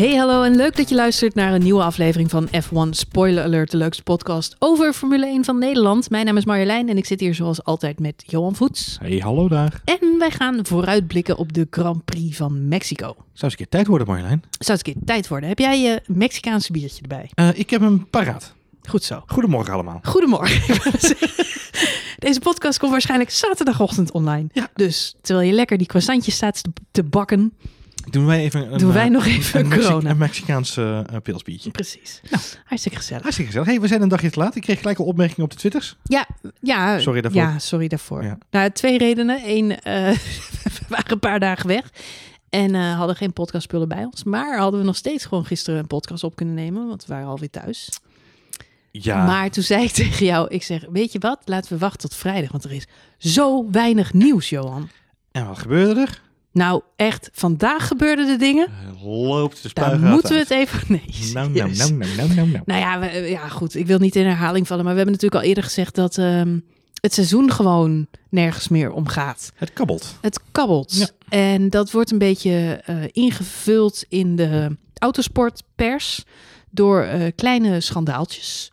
Hey, hallo en leuk dat je luistert naar een nieuwe aflevering van F1 Spoiler Alert, de leukste podcast over Formule 1 van Nederland. Mijn naam is Marjolein en ik zit hier zoals altijd met Johan Voets. Hey, hallo daar. En wij gaan vooruitblikken op de Grand Prix van Mexico. Zou eens een keer tijd worden, Marjolein? Zou het een keer tijd worden? Heb jij je Mexicaanse biertje erbij? Eh, ik heb hem paraat. Goed zo. Goedemorgen allemaal. Goedemorgen. Deze podcast komt waarschijnlijk zaterdagochtend online. Ja. Dus terwijl je lekker die croissantjes staat te bakken, Doen wij even een, doen wij eh, nog even een, een Mexi- corona. een Mexicaans eh, pilsbiertje. Precies. Nou. Hartstikke gezellig. Hartstikke gezellig. Hey, we zijn een dagje te laat. Ik kreeg gelijk al opmerkingen op de twitters. Ja, ja. Sorry daarvoor. Ja, sorry daarvoor. Ja. Nou, twee redenen. Eén, eh, we waren een paar dagen weg en hadden geen podcastspullen bij ons. Maar hadden we nog steeds gewoon gisteren een podcast op kunnen nemen, want we waren alweer thuis. Ja. Maar toen zei ik tegen jou, ik zeg, weet je wat? Laten we wachten tot vrijdag, want er is zo weinig nieuws, Johan. En wat gebeurde er? Nou, echt, vandaag gebeurden de dingen. Eh, loopt de Daar moeten we uit. het even... Nee, Nou, nou, nou, nou, nou, nou, nou. Nou ja, we, ja, goed. Ik wil niet in herhaling vallen, maar we hebben natuurlijk al eerder gezegd dat ehm, het seizoen gewoon nergens meer om gaat. Het kabbelt. Het kabbelt. Ja. En dat wordt een beetje eh, ingevuld in de autosportpers door eh, kleine schandaaltjes.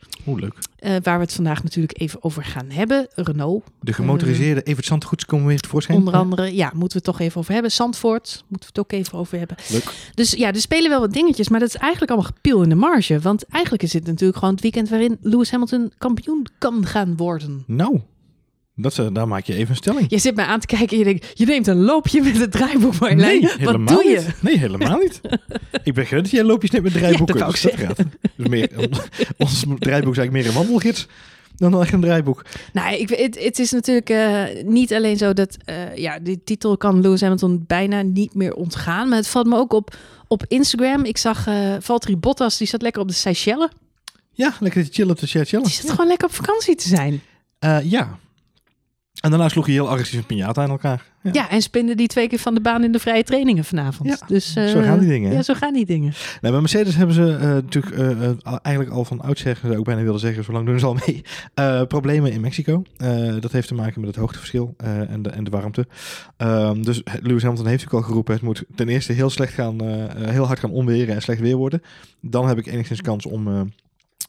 Eh, waar we het vandaag natuurlijk even over gaan hebben. Renault, De gemotoriseerde Evert Zandgoeds komen weer tevoorschijn. onder andere. Ja, moeten we het toch even over hebben. Zandvoort, moeten we het ook even over hebben. Leuk. Dus ja, er spelen wel wat dingetjes, maar dat is eigenlijk allemaal gepiel in de marge. Want eigenlijk is dit natuurlijk gewoon het weekend waarin Lewis Hamilton kampioen kan gaan worden. Nou, dat, eh, daar maak je even een stelling. Je zit mij aan te kijken en je denkt, je neemt een loopje met het draaiboek, Marjolein. Nee, Wat helemaal doe je? niet. Nee, helemaal niet. ik ben gewend dat jij loopjes net met draaiboeken. Ja, dat dus gaat. Dus meer, ons draaiboek is eigenlijk meer een wandelgids dan echt een draaiboek. Nou, ik, het, het is natuurlijk eh, niet alleen zo dat, eh, ja, die titel kan Lewis Hamilton bijna niet meer ontgaan. Maar het valt me ook op op Instagram. Ik zag eh Valtteri Bottas, die zat lekker op de Seychelles. Ja, lekker te chillen op de chillen. Die zit gewoon lekker op vakantie te zijn. Ja. En daarna sloeg je heel agressief een piñata aan elkaar. Ja. Ja, en spinde die twee keer van de baan in de vrije trainingen vanavond. Ja, dus, eh, zo gaan die dingen, hè? Ja, zo gaan die dingen. Nou, bij Mercedes hebben ze eh, natuurlijk eh, eigenlijk al van oudsher, zou ik bijna willen zeggen, zo lang doen ze al mee, eh, problemen in Mexico. Eh, dat heeft te maken met het hoogteverschil eh, en, de, en de warmte. Ehm, dus Lewis Hamilton heeft natuurlijk al geroepen, het moet ten eerste heel slecht gaan, heel hard gaan onweren en slecht weer worden. Dan heb ik enigszins kans om...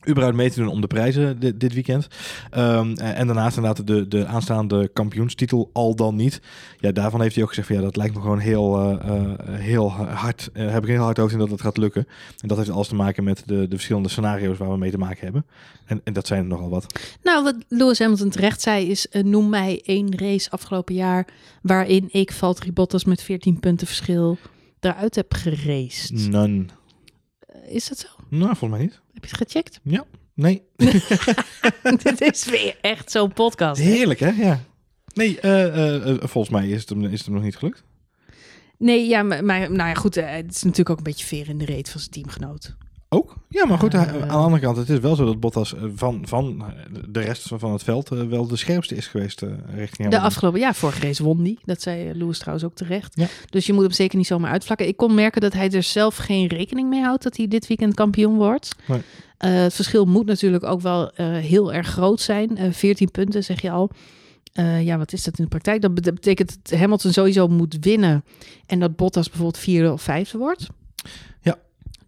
überhaupt mee te doen om de prijzen dit, dit weekend. Ehm, en daarnaast inderdaad de, de aanstaande kampioenstitel al dan niet. Ja, daarvan heeft hij ook gezegd van ja, dat lijkt me gewoon heel, eh, eh, heel hard. eh, heb ik heel hard over in dat het gaat lukken. En dat heeft alles te maken met de, de verschillende scenario's waar we mee te maken hebben. En, en dat zijn er nogal wat. Nou, wat Lewis Hamilton terecht zei is... noem mij één race afgelopen jaar... waarin ik Valtteri Bottas met 14 punten verschil eruit heb geraced. None. Is dat zo? Nou, volgens mij niet. Heb je het gecheckt? Nee. Dit is weer echt zo'n podcast. hè? Heerlijk, hè? Ja. Nee, eh, eh, eh, volgens mij is het, hem, is het hem nog niet gelukt. Nee, ja, maar, maar nou ja, goed. het is natuurlijk ook een beetje veer in de reet van zijn teamgenoot. Ook? Ja, maar goed, Eh. aan de andere kant, het is wel zo dat Bottas eh, van, van eh, de rest van het veld wel de scherpste is geweest richting De afgelopen jaar, vorige race won die. Dat zei Lewis trouwens ook terecht. Ja. Dus je moet hem zeker niet zomaar uitvlakken. Ik kon merken dat hij er zelf geen rekening mee houdt dat hij dit weekend kampioen wordt. Nee. Het verschil moet natuurlijk ook wel heel erg groot zijn. Eh 14 punten zeg je al. Ja, wat is dat in de praktijk? Dat bet- betekent dat Hamilton sowieso moet winnen en dat Bottas bijvoorbeeld vierde of vijfde wordt. Ja.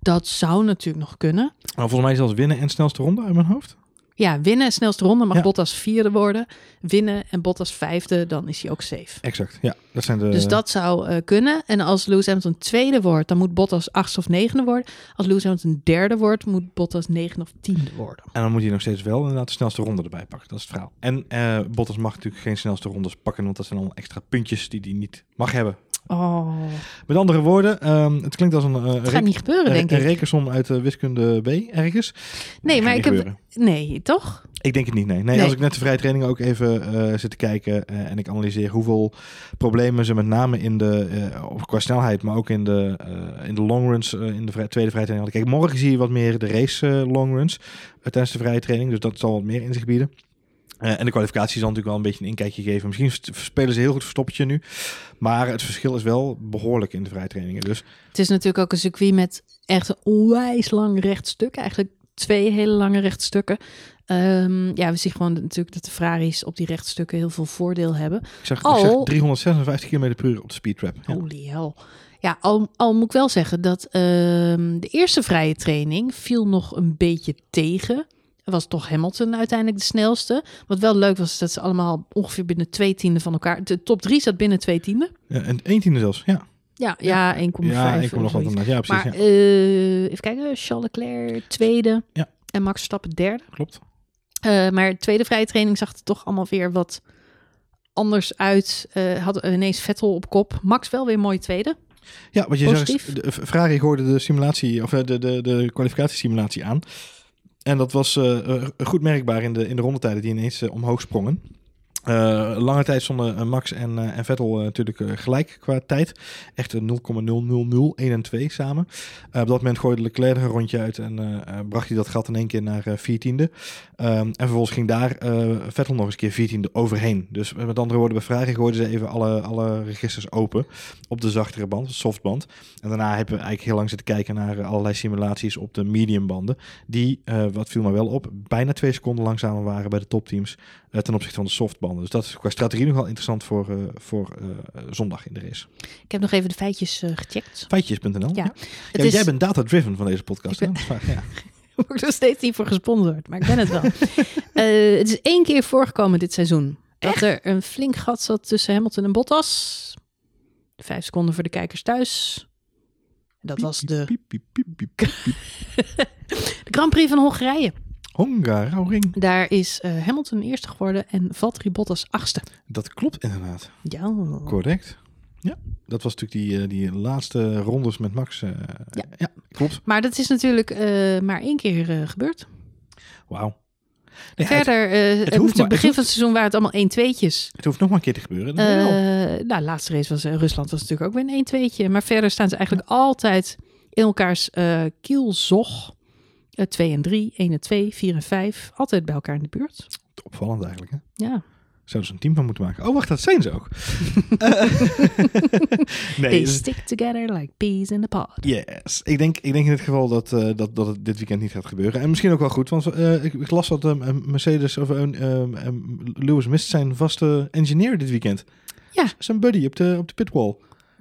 Dat zou natuurlijk nog kunnen. Maar volgens mij zelfs winnen en snelste ronde uit mijn hoofd. Ja, winnen, snelste ronde, mag Ja. Bottas vierde worden. Winnen en Bottas vijfde, dan is hij ook safe. Exact, ja. Dat zijn de... Dus dat zou eh, kunnen. En als Lewis Hamilton tweede wordt, dan moet Bottas achtste of negende worden. Als Lewis Hamilton derde wordt, moet Bottas negende of tiende worden. En dan moet hij nog steeds wel inderdaad de snelste ronde erbij pakken. Dat is het verhaal. En eh, Bottas mag natuurlijk geen snelste rondes pakken, want dat zijn allemaal extra puntjes die hij niet mag hebben. Oh, Met andere woorden, ehm, het klinkt als een, uh, gaat niet gebeuren, denk een ik. rekensom uit de wiskunde B ergens. Nee, maar ik heb... Nee, toch? Ik denk het niet, nee. nee. Nee. Als ik net de vrije training ook even eh, zit te kijken en ik analyseer hoeveel problemen ze met name in de, qua snelheid, maar ook in de, in de long runs, eh, in de vrij- tweede vrije training. Kijk, morgen zie je wat meer de race long runs eh, tijdens de vrije training, dus dat zal wat meer in zich bieden. Eh, en de kwalificatie zal natuurlijk wel een beetje een inkijkje geven. Misschien spelen ze heel goed verstoppertje nu. Maar het verschil is wel behoorlijk in de vrije trainingen. Dus Het is natuurlijk ook een circuit met echt een onwijs lang rechtstuk. Eigenlijk twee hele lange rechtstukken. Ehm, ja, we zien gewoon natuurlijk dat de Ferraris op die rechtstukken heel veel voordeel hebben. ik zeg, ik Al- zeg 356 km per uur op de speedtrap. Ja. Holy hell. Ja, al, al moet ik wel zeggen dat ehm, de eerste vrije training viel nog een beetje tegen. Was toch Hamilton uiteindelijk de snelste. Wat wel leuk was, is dat ze allemaal ongeveer binnen twee tienden van elkaar... De top drie zat binnen twee tienden. Ja, en één tiende zelfs, ja. Ja, ja, 1,5. Ja, ik of kom nog wat zoiets. aan. Ja, precies. Maar ja. eh, even kijken, Charles Leclerc tweede Ja. en Max Verstappen derde. Klopt. Eh, maar de tweede vrije training zag er toch allemaal weer wat anders uit. Eh had ineens Vettel op kop. Max wel weer mooi tweede. Ja, wat je Positief. zegt, de, Ferrari gooide de simulatie, of de, de, de kwalificatiesimulatie aan. En dat was eh, eh, goed merkbaar in de, in de rondetijden die ineens eh, omhoog sprongen. Eh, lange tijd stonden eh, Max en, eh, en Vettel natuurlijk gelijk qua tijd. Echt een 0,0001 en 2 samen. Op dat moment gooide Leclerc er een rondje uit en bracht hij dat gat in één keer naar eh, 14e. Ehm, en vervolgens ging daar Vettel nog eens een keer 14e overheen. Dus met andere woorden, bij Ferrari gooiden ze even alle, alle registers open op de zachtere band, de softband. En daarna hebben we eigenlijk heel lang zitten kijken naar allerlei simulaties op de mediumbanden. Die, wat viel me wel op, bijna twee seconden langzamer waren bij de topteams ten opzichte van de Dus dat is qua strategie nog wel interessant voor, eh, voor eh, zondag in de race. Ik heb nog even de feitjes eh, gecheckt. Feitjes.nl. Ja, Ja, is, Jij bent data-driven van deze podcast. Ik hè? ben- waar, ja. Ik word er steeds niet voor gesponsord, maar ik ben het wel. Het is één keer voorgekomen dit seizoen. Dat er een flink gat zat tussen Hamilton en Bottas. Vijf seconden voor de kijkers thuis. Dat was de, de Grand Prix van Hongarije. Hungaroring. Daar is eh, Hamilton eerste geworden en Valtteri Bottas achtste. Dat klopt inderdaad. Ja, Correct. Ja, dat was natuurlijk die, eh, die laatste rondes met Max. eh, Ja. ja, klopt. maar dat is natuurlijk maar één keer gebeurd. Wauw. Nee, het, Verder, hoeft het maar- begin het van het seizoen waren het allemaal 1 tweetjes. het hoeft nog maar een keer te gebeuren. Nou, laatste race was Rusland, was natuurlijk ook weer een 1 tweetje. Maar verder staan ze eigenlijk altijd in elkaars kielzog. Eh 2 en 3, 1 en 2, 4 en 5. Altijd bij elkaar in de buurt. Opvallend eigenlijk. Hè? Ja, Zouden ze een team van moeten maken? Oh, wacht, dat zijn ze ook. Eh, nee, they dus- stick together like peas in the pod. yes. Ik denk, ik denk in dit geval dat, eh, dat, dat het dit weekend niet gaat gebeuren. En misschien ook wel goed, want eh, ik, ik las dat eh, Mercedes of eh, eh, eh, Lewis mist zijn vaste engineer dit weekend. Ja. Zijn buddy op de, op de pitwall.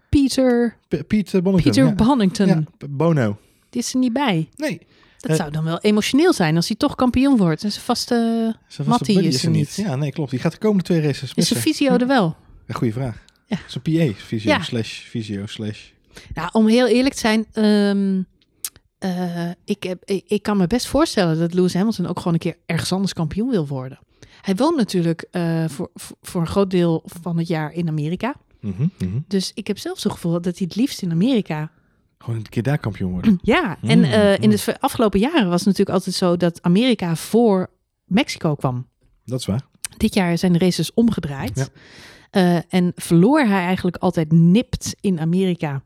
Peter, P- Bonnington. Peter ja. Bonnington, Ja, Bono. die is er niet bij. Nee, Dat Eh, zou dan wel emotioneel zijn als hij toch kampioen wordt. En zijn vaste... zijn vaste Mattie is er niet. Ja, nee, klopt. Die gaat de komende twee races Is missen. zijn visio er wel? Een goede vraag. Ja. Zijn PA, visio, Ja. slash, visio, slash. Nou, om heel eerlijk te zijn, ehm, eh, ik, heb, ik, ik kan me best voorstellen dat Lewis Hamilton ook gewoon een keer ergens anders kampioen wil worden. Hij woont natuurlijk eh, voor, voor, voor een groot deel van het jaar in Amerika. Mhm, mhm. Dus ik heb zelfs het gevoel dat hij het liefst in Amerika. Gewoon een keer daar kampioen worden. Ja, en Mm, eh, in mm. de v- afgelopen jaren was het natuurlijk altijd zo dat Amerika voor Mexico kwam. Dat is waar. Dit jaar zijn de races omgedraaid. Ja. Eh, en verloor hij eigenlijk altijd nipt in Amerika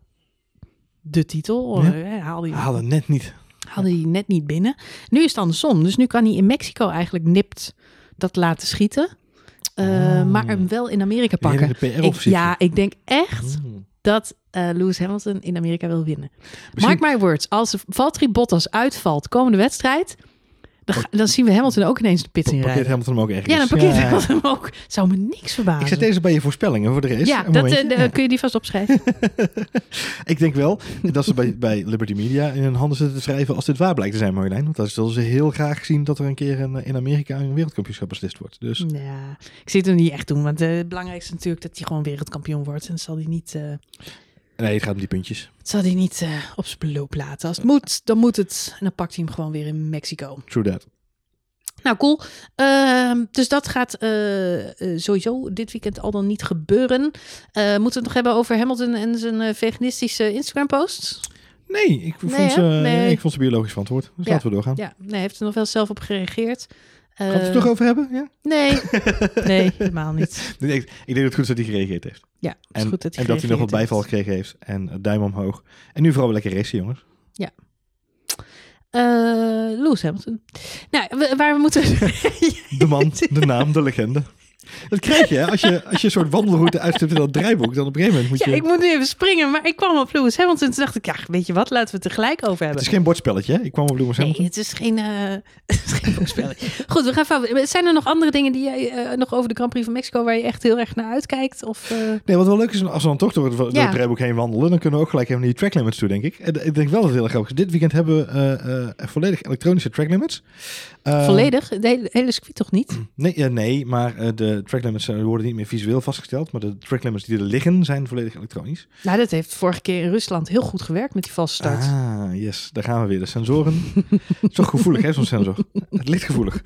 de titel. Ja. Eh, haalde hij Halen net niet. hadden hij net niet binnen. Nu is het andersom. Dus nu kan hij in Mexico eigenlijk nipt dat laten schieten. Oh. Maar hem wel in Amerika pakken. Ik, ja, ik denk echt Mm. Dat eh, Lewis Hamilton in Amerika wil winnen. Misschien- Mark my words. Als Valtteri Bottas uitvalt komende wedstrijd... Dan, ga- dan zien we Hamilton ook ineens de pit in Parkeert rijden. Hamilton hem ook ergens. Ja, dan parkeert Ja. Hamilton hem ook. Zou me niks verbazen. Ik zet deze bij je voorspellingen voor de race. ja, dat, eh, Ja. kun je die vast opschrijven. Ik denk wel dat ze bij, bij Liberty Media in hun handen zitten te schrijven als dit waar blijkt te zijn, Marjolein. Want dan zullen ze heel graag zien dat er een keer een, in Amerika een wereldkampioenschap beslist wordt. Dus ja, ik zie het hem niet echt doen. Want eh, het belangrijkste is natuurlijk dat hij gewoon wereldkampioen wordt. En dat zal hij niet... eh, nee, het gaat om die puntjes. Het zal hij niet eh, op zijn beloop laten. Als het moet, dan moet het. En dan pakt hij hem gewoon weer in Mexico. True that. Nou, cool. Ehm, dus dat gaat eh, eh, sowieso dit weekend al dan niet gebeuren. Moeten we het nog hebben over Hamilton en zijn veganistische Instagram-posts? Nee, ik vond, ze? Nee. ik vond ze biologisch verantwoord. Dus Ja. laten we doorgaan. Ja, nee, hij heeft er nog wel zelf op gereageerd. Gaan we het er Eh, toch over hebben? Ja? Nee, nee, helemaal niet. Ik denk, ik denk dat het goed is dat hij gereageerd heeft. Ja, het is En, goed dat hij en dat hij nog wat bijval gekregen heeft. En eh, duim omhoog. En nu vooral lekker racen, jongens. Eh, Lewis Hamilton. Nou, waar we moeten... De man, de naam, de legende. Dat krijg je hè? als je, als je een soort wandelroute uitstipt in dat draaiboek. Dan op een gegeven moment moet Ja, je... ik moet nu even springen, maar ik kwam op Lewis Hamilton. Toen dacht ik, ja, weet je wat, laten we het tegelijk over Het hebben. is geen bordspelletje, hè? Ik kwam op Lewis Nee, Hamilton. het is geen, eh het is geen boekspelletje. Goed, we gaan verder. Zijn er nog andere dingen die jij eh, nog over de Grand Prix van Mexico waar je echt heel erg naar uitkijkt? Of, eh, Nee, wat wel leuk is, als we dan toch door het, door Ja. het draaiboek heen wandelen, dan kunnen we ook gelijk even naar die track limits toe, denk ik. En ik denk wel dat het heel erg grappig is. Dit weekend hebben we volledig elektronische track limits. Volledig? De hele, hele circuit toch niet? Nee, ja, nee maar eh, de track limits eh, worden niet meer visueel vastgesteld. Maar de track limits die er liggen zijn volledig elektronisch. Nou, dat heeft vorige keer in Rusland heel goed gewerkt met die valse start. Ah, yes. Daar gaan we weer. De sensoren. Zo gevoelig, hè, zo'n sensor. Het ligt gevoelig.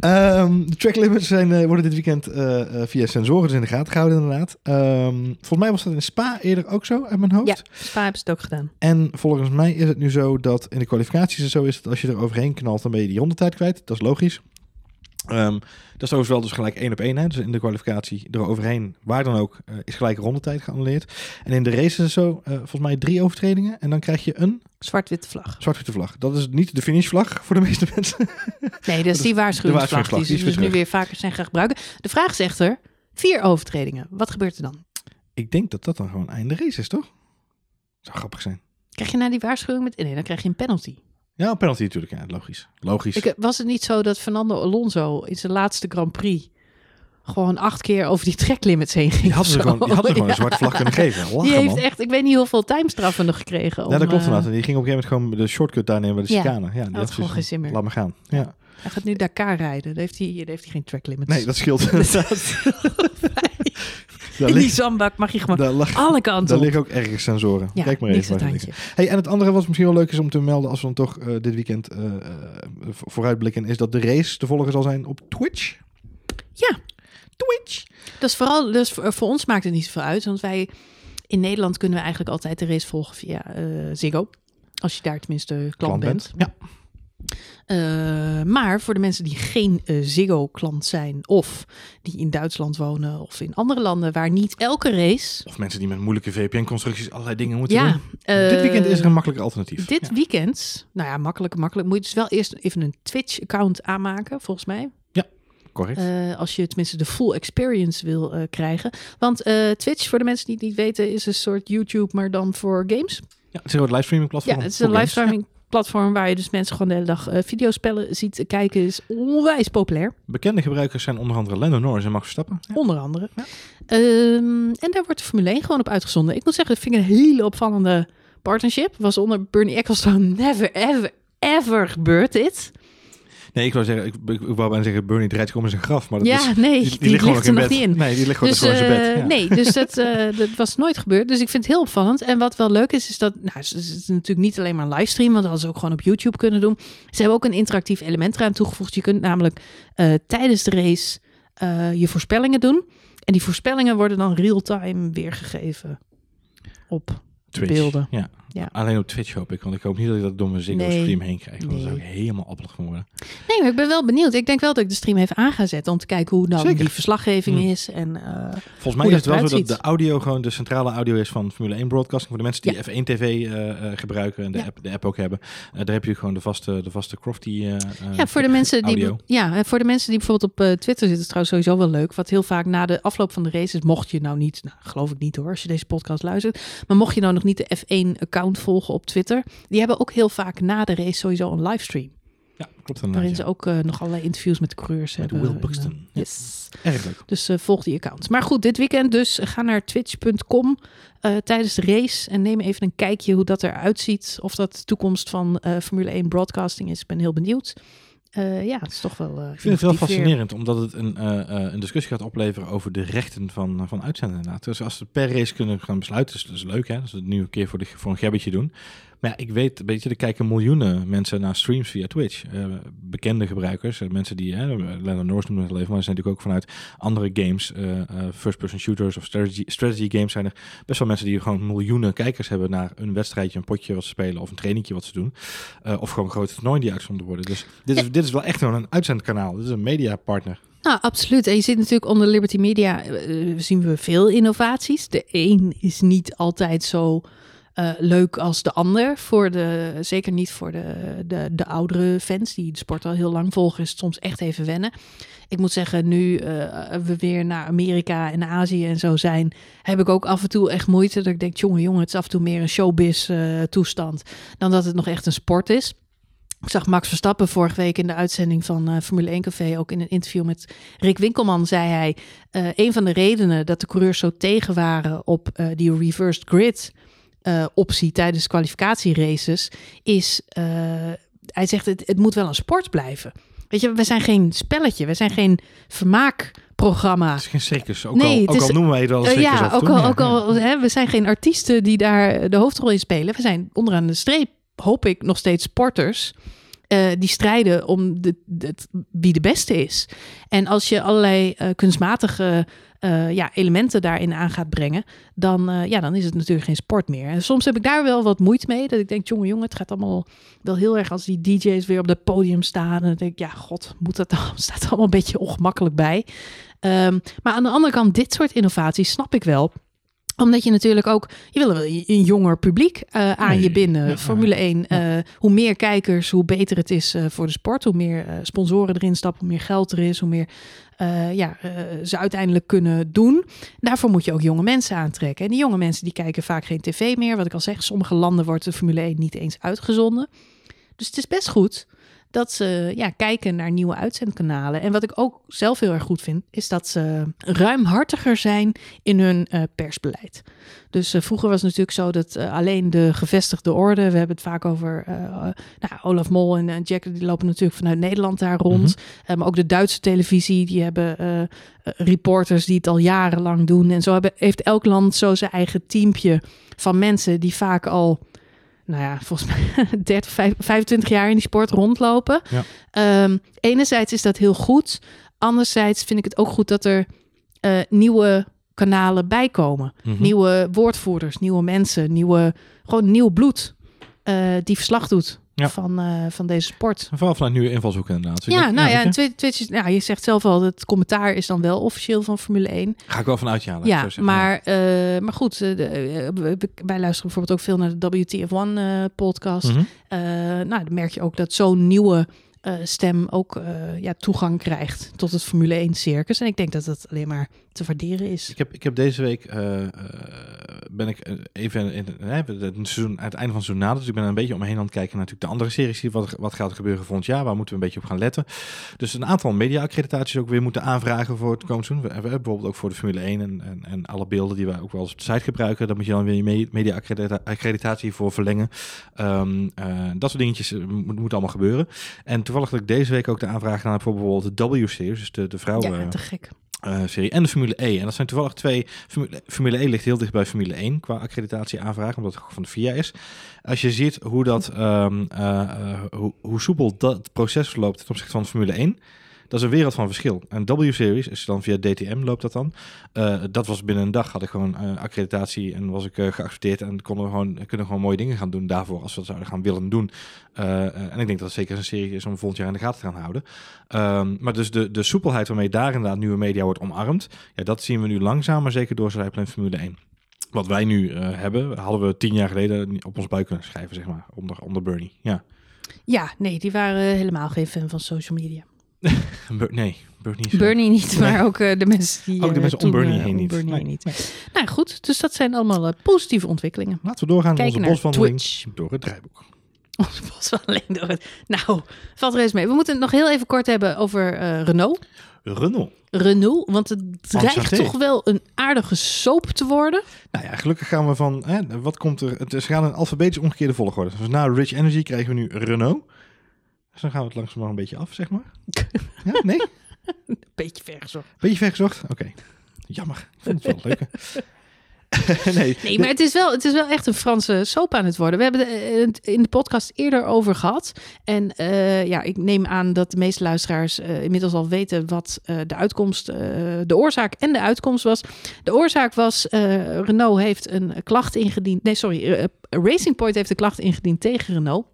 Ehm, de track limits zijn, eh, worden dit weekend eh, eh, via sensoren dus in de gaten gehouden, inderdaad. Ehm, volgens mij was dat in Spa eerder ook zo, uit mijn hoofd. Ja, Spa hebben ze het ook gedaan. En volgens mij is het nu zo dat in de kwalificaties het zo is dat als je er overheen knalt, dan ben je die rondetijd kwijt. Dat is logisch. Ehm, dat is overigens wel dus gelijk één op één. Hè? Dus in de kwalificatie er overheen, waar dan ook, eh, is gelijk rondetijd geannuleerd. En in de race is het zo, eh, volgens mij drie overtredingen. En dan krijg je een Zwart-witte vlag. zwart-witte vlag. Dat is niet de finishvlag voor de meeste mensen. Nee, dat is die waarschuwingsvlag die die ze dus nu weer vaker zijn gaan gebruiken. De vraag is echter, vier overtredingen. Wat gebeurt er dan? Ik denk dat dat dan gewoon einde race is, toch? Zou grappig zijn. Krijg je na die waarschuwing met... Nee, dan krijg je een penalty. Ja, een penalty natuurlijk. Ja, logisch. Logisch. Ik, was het niet zo dat Fernando Alonso in zijn laatste Grand Prix... gewoon acht keer over die tracklimits heen ging? die hadden ze gewoon, die hadden gewoon Ja. een zwarte vlag kunnen geven. Lachen, Die heeft man. echt, ik weet niet hoeveel timestraffen nog gekregen. Om, Ja, dat klopt eh, inderdaad. En die ging op een gegeven moment gewoon de shortcut daar nemen bij de Ja. chicane. Ja, die had had gewoon zoiets geen van, zin meer. Laat me gaan. Ja. Hij gaat nu Dakar rijden. Daar heeft hij, daar heeft hij geen tracklimits. Nee, dat scheelt. in die zandbak mag je gewoon lag- alle kanten daar op. liggen ook ergens sensoren. Ja, Kijk maar even waar. Hey, en het andere wat misschien wel leuk is om te melden als we dan toch eh, dit weekend eh, eh, vo- vooruitblikken, is dat de race te volgen zal zijn op Twitch. Ja. Twitch. Dat is vooral, dus voor, voor ons maakt het niet zoveel uit. Want wij in Nederland kunnen we eigenlijk altijd de race volgen via eh, Ziggo. Als je daar tenminste klant, bent. Ja. Eh, maar voor de mensen die geen eh, Ziggo-klant zijn, of die in Duitsland wonen, of in andere landen waar niet elke race. Of mensen die met moeilijke VPN-constructies allerlei dingen moeten Ja, doen. eh, dit weekend is er een makkelijker alternatief. Dit Ja. weekend, nou ja, makkelijk, makkelijk. Moet je dus wel eerst even een Twitch-account aanmaken, volgens mij. Correct. Eh, als je tenminste de full experience wil eh, krijgen. Want eh, Twitch, voor de mensen die het niet weten, is een soort YouTube, maar dan voor games. ja, het is een livestreaming platform. Ja, het is een livestreaming platform waar je dus mensen gewoon de hele dag eh, videospellen ziet eh, kijken. Is onwijs populair. Bekende gebruikers zijn onder andere Lando Norris en Max Verstappen. Ja. onder andere. Ja. Ehm, en daar wordt de Formule 1 gewoon op uitgezonden. Ik moet zeggen, dat vind ik een hele opvallende partnership. Was onder Bernie Ecclestone never, ever, ever gebeurd dit. Nee, ik wou zeggen, ik, ik, ik wou bijna zeggen, Bernie draait gewoon in zijn graf. Maar dat Ja, is, nee, die, die, die ligt ligt er in nog bed. niet in. Nee, die ligt Dus, gewoon in zijn bed. eh, Ja. nee, dus dat, eh, dat was nooit gebeurd. Dus ik vind het heel opvallend. En wat wel leuk is, is dat... Nou, het is natuurlijk niet alleen maar een livestream, want dat hadden ze ook gewoon op YouTube kunnen doen. Ze hebben ook een interactief element eraan toegevoegd. Je kunt namelijk eh, tijdens de race je voorspellingen doen. En die voorspellingen worden dan real-time weergegeven op Twitch. beelden. Ja. Ja. Alleen op Twitch hoop ik, want ik hoop niet dat ik dat door mijn Ziggo Nee. stream heen krijg. Want dan zou ik helemaal appelig worden. Nee, maar ik ben wel benieuwd. Ik denk wel dat ik de stream even aan ga zetten om te kijken hoe dan Zeker. die verslaggeving Hmm. is. En, eh, Volgens mij is het wel zo dat de audio gewoon de centrale audio is van Formule 1 broadcasting. Voor de mensen die Ja. F1 TV eh, eh, gebruiken en de, Ja. app, de app ook hebben. Eh, daar heb je gewoon de vaste, de vaste Crofty Ja, voor de mensen die, ja, voor de mensen die bijvoorbeeld op Twitter zitten, is trouwens sowieso wel leuk. Wat heel vaak na de afloop van de races, mocht je nou niet, nou, geloof ik niet hoor, als je deze podcast luistert, maar mocht je nou nog niet de F1-account volgen op Twitter, die hebben ook heel vaak na de race sowieso een livestream. Ja, klopt inderdaad. Waarin ja. ze ook eh, nog allerlei interviews met de coureurs Met hebben. Will En, Buxton. eh, Ja. yes. Erg leuk. Dus eh, volg die account. Maar goed, dit weekend dus ga naar twitch.com eh, tijdens de race en neem even een kijkje hoe dat eruit ziet. Of dat de toekomst van eh, Formule 1 broadcasting is. Ik ben heel benieuwd. Eh, ja, het is toch wel. eh, Ik vind het wel weer. fascinerend, omdat het een, eh, eh, een discussie gaat opleveren over de rechten van, van uitzenden. Inderdaad. Dus als ze per race kunnen gaan besluiten, is dat is leuk hè. Dat ze het nu een keer voor, de, voor een gebbetje doen. Maar ja, ik weet, weet je, er kijken miljoenen mensen naar streams via Twitch. Eh, bekende gebruikers, eh, mensen die, hè, Lando Norris noemde het al even, maar er zijn natuurlijk ook vanuit andere games, eh, first-person shooters of strategy, strategy games, zijn er best wel mensen die gewoon miljoenen kijkers hebben naar een wedstrijdje, een potje wat ze spelen of een trainingje wat ze doen. Of gewoon grote toernooien die uitgezonden worden. Dus dit, is, dit is wel echt gewoon een uitzendkanaal. Dit is een mediapartner. Nou, absoluut. En je ziet natuurlijk onder Liberty Media zien we veel innovaties. De een is niet altijd zo eh, leuk als de ander. Voor de, zeker niet voor de, de, de oudere fans die de sport al heel lang volgen, is het soms echt even wennen. Ik moet zeggen, nu eh, we weer naar Amerika en Azië en zo zijn, heb ik ook af en toe echt moeite. Dat ik denk, jongen, jongen, het is af en toe meer een showbiz uh, toestand dan dat het nog echt een sport is. Ik zag Max Verstappen vorige week in de uitzending van Formule 1 Café, ook in een interview met Rick Winkelman, zei hij: een van de redenen dat de coureurs zo tegen waren op die reversed grid optie tijdens kwalificatieraces, is, hij zegt: het, het moet wel een sport blijven. Weet je, we zijn geen spelletje, we zijn geen vermaakprogramma. Het is geen circus, ook, nee, al, ook is, al noemen wij het wel een circus. ja, ook al, ook al hè, we zijn geen artiesten die daar de hoofdrol in spelen. We zijn onderaan de streep hoop ik nog steeds sporters. Uh, die strijden om de, de, wie de beste is. En als je allerlei uh, kunstmatige uh, ja, elementen daarin aan gaat brengen, dan, ja, dan is het natuurlijk geen sport meer. En soms heb ik daar wel wat moeite mee. Dat ik denk, jongen, jongen, het gaat allemaal wel heel erg als die DJ's weer op het podium staan. En dan denk ik, ja, god, moet dat dan? Staat allemaal een beetje ongemakkelijk bij. Um, maar aan de andere kant, dit soort innovaties snap ik wel omdat je natuurlijk ook, je wil een jonger publiek uh, aan nee, je binnen. Ja, Formule 1, ja. uh, hoe meer kijkers, hoe beter het is uh, voor de sport. Hoe meer sponsoren erin stappen, hoe meer geld er is, hoe meer ja, ze uiteindelijk kunnen doen. Daarvoor moet je ook jonge mensen aantrekken. En die jonge mensen die kijken vaak geen tv meer. Wat ik al zeg, sommige landen wordt de Formule 1 niet eens uitgezonden. Dus het is best goed dat ze ja, kijken naar nieuwe uitzendkanalen. En wat ik ook zelf heel erg goed vind, is dat ze ruimhartiger zijn in hun uh, persbeleid. Dus uh, vroeger was het natuurlijk zo dat uh, alleen de gevestigde orde, we hebben het vaak over nou, Olaf Mol en Jack, die lopen natuurlijk vanuit Nederland daar rond. Mm-hmm. maar ook de Duitse televisie, die hebben reporters die het al jarenlang doen. En zo hebben, heeft elk land zo zijn eigen teampje van mensen die vaak al nou ja, volgens mij 30, 25 jaar in die sport rondlopen. Ja. Um, enerzijds is dat heel goed. Anderzijds vind ik het ook goed dat er uh, nieuwe kanalen bijkomen. Mm -hmm. Nieuwe woordvoerders, nieuwe mensen, nieuwe, gewoon nieuw bloed uh, die verslag doet ja. van, uh, van deze sport. En vooral vanuit nieuwe invalshoeken inderdaad. Ja, nou ja, en Twitch, is, ja, je zegt zelf al, het commentaar is dan wel officieel van Formule 1. Ga ik wel vanuit ja. Ja, maar, uh, maar goed, uh, de, wij luisteren bijvoorbeeld ook veel naar de WTF1 podcast. Mm -hmm. nou, dan merk je ook dat zo'n nieuwe uh, stem ook uh, ja, toegang krijgt tot het Formule 1 circus. En ik denk dat dat alleen maar te waarderen is. Ik heb, ik heb deze week uh, ben ik even in het, seizoen, aan het einde van het seizoen. Dus ik ben een beetje omheen aan het kijken naar natuurlijk de andere series. Die wat, wat gaat er gebeuren volgend jaar? Waar moeten we een beetje op gaan letten? Dus een aantal media-accreditaties ook weer moeten aanvragen voor het komend seizoen. We hebben bijvoorbeeld ook voor de Formule 1 en, en, en alle beelden die wij ook wel eens op de site gebruiken. Daar moet je dan weer je media-accreditatie voor verlengen. Um, dat soort dingetjes moet, allemaal gebeuren. En toevallig dat ik deze week ook de aanvraag heb voor bijvoorbeeld de W-series, dus de, de vrouwen. Ja, te gek. Uh, serie en de Formule E. En dat zijn toevallig twee. Formule, Formule E ligt heel dicht bij Formule 1 qua accreditatie aanvraag, omdat het van de FIA is. Als je ziet hoe, dat, um, hoe, hoe soepel dat proces verloopt ten opzichte van Formule 1. Dat is een wereld van verschil. En W-series is dan via DTM loopt dat dan. Uh, dat was binnen een dag had ik gewoon uh, accreditatie en was ik uh, geaccepteerd en konden we gewoon kunnen gewoon mooie dingen gaan doen daarvoor als we dat zouden gaan willen doen. en ik denk dat het zeker een serie is om volgend jaar in de gaten te gaan houden. Um, maar dus de, de soepelheid waarmee daar inderdaad nieuwe media wordt omarmd, ja, dat zien we nu langzaam, maar zeker door Zijplan Formule 1 wat wij nu hebben, hadden we tien jaar geleden op ons buik kunnen schrijven, zeg maar, onder, onder Bernie. Ja. ja, nee, die waren helemaal geen fan van social media. nee, Bernie, Bernie niet, maar nee. ook uh, de mensen die. Ook de mensen toen, om Bernie heen niet. Bernie nee. niet. Nee. Nou goed, dus dat zijn allemaal positieve ontwikkelingen. Laten we doorgaan met onze boswandeling door het draaiboek. Onze boswandeling door het. Nou, valt er eens mee. We moeten het nog heel even kort hebben over Renault. Renault. Renault, want het dreigt toch wel een aardige soap te worden. Nou ja, gelukkig gaan we van, hè, wat komt er? Het is gaan een alfabetisch omgekeerde volgorde. Dus na Rich Energy krijgen we nu Renault. Dus dan gaan we het langzaam nog een beetje af, zeg maar. Ja, nee? Beetje vergezocht. Beetje vergezocht? Oké. Okay. Jammer. Ik vond het wel leuk. nee, nee, maar het is, wel, het is wel echt een Franse soap aan het worden. We hebben het in de podcast eerder over gehad. En uh, ja, ik neem aan dat de meeste luisteraars uh, inmiddels al weten wat uh, de uitkomst, de oorzaak en de uitkomst was. De oorzaak was, Renault heeft een klacht ingediend. Nee, sorry, Racing Point heeft een klacht ingediend tegen Renault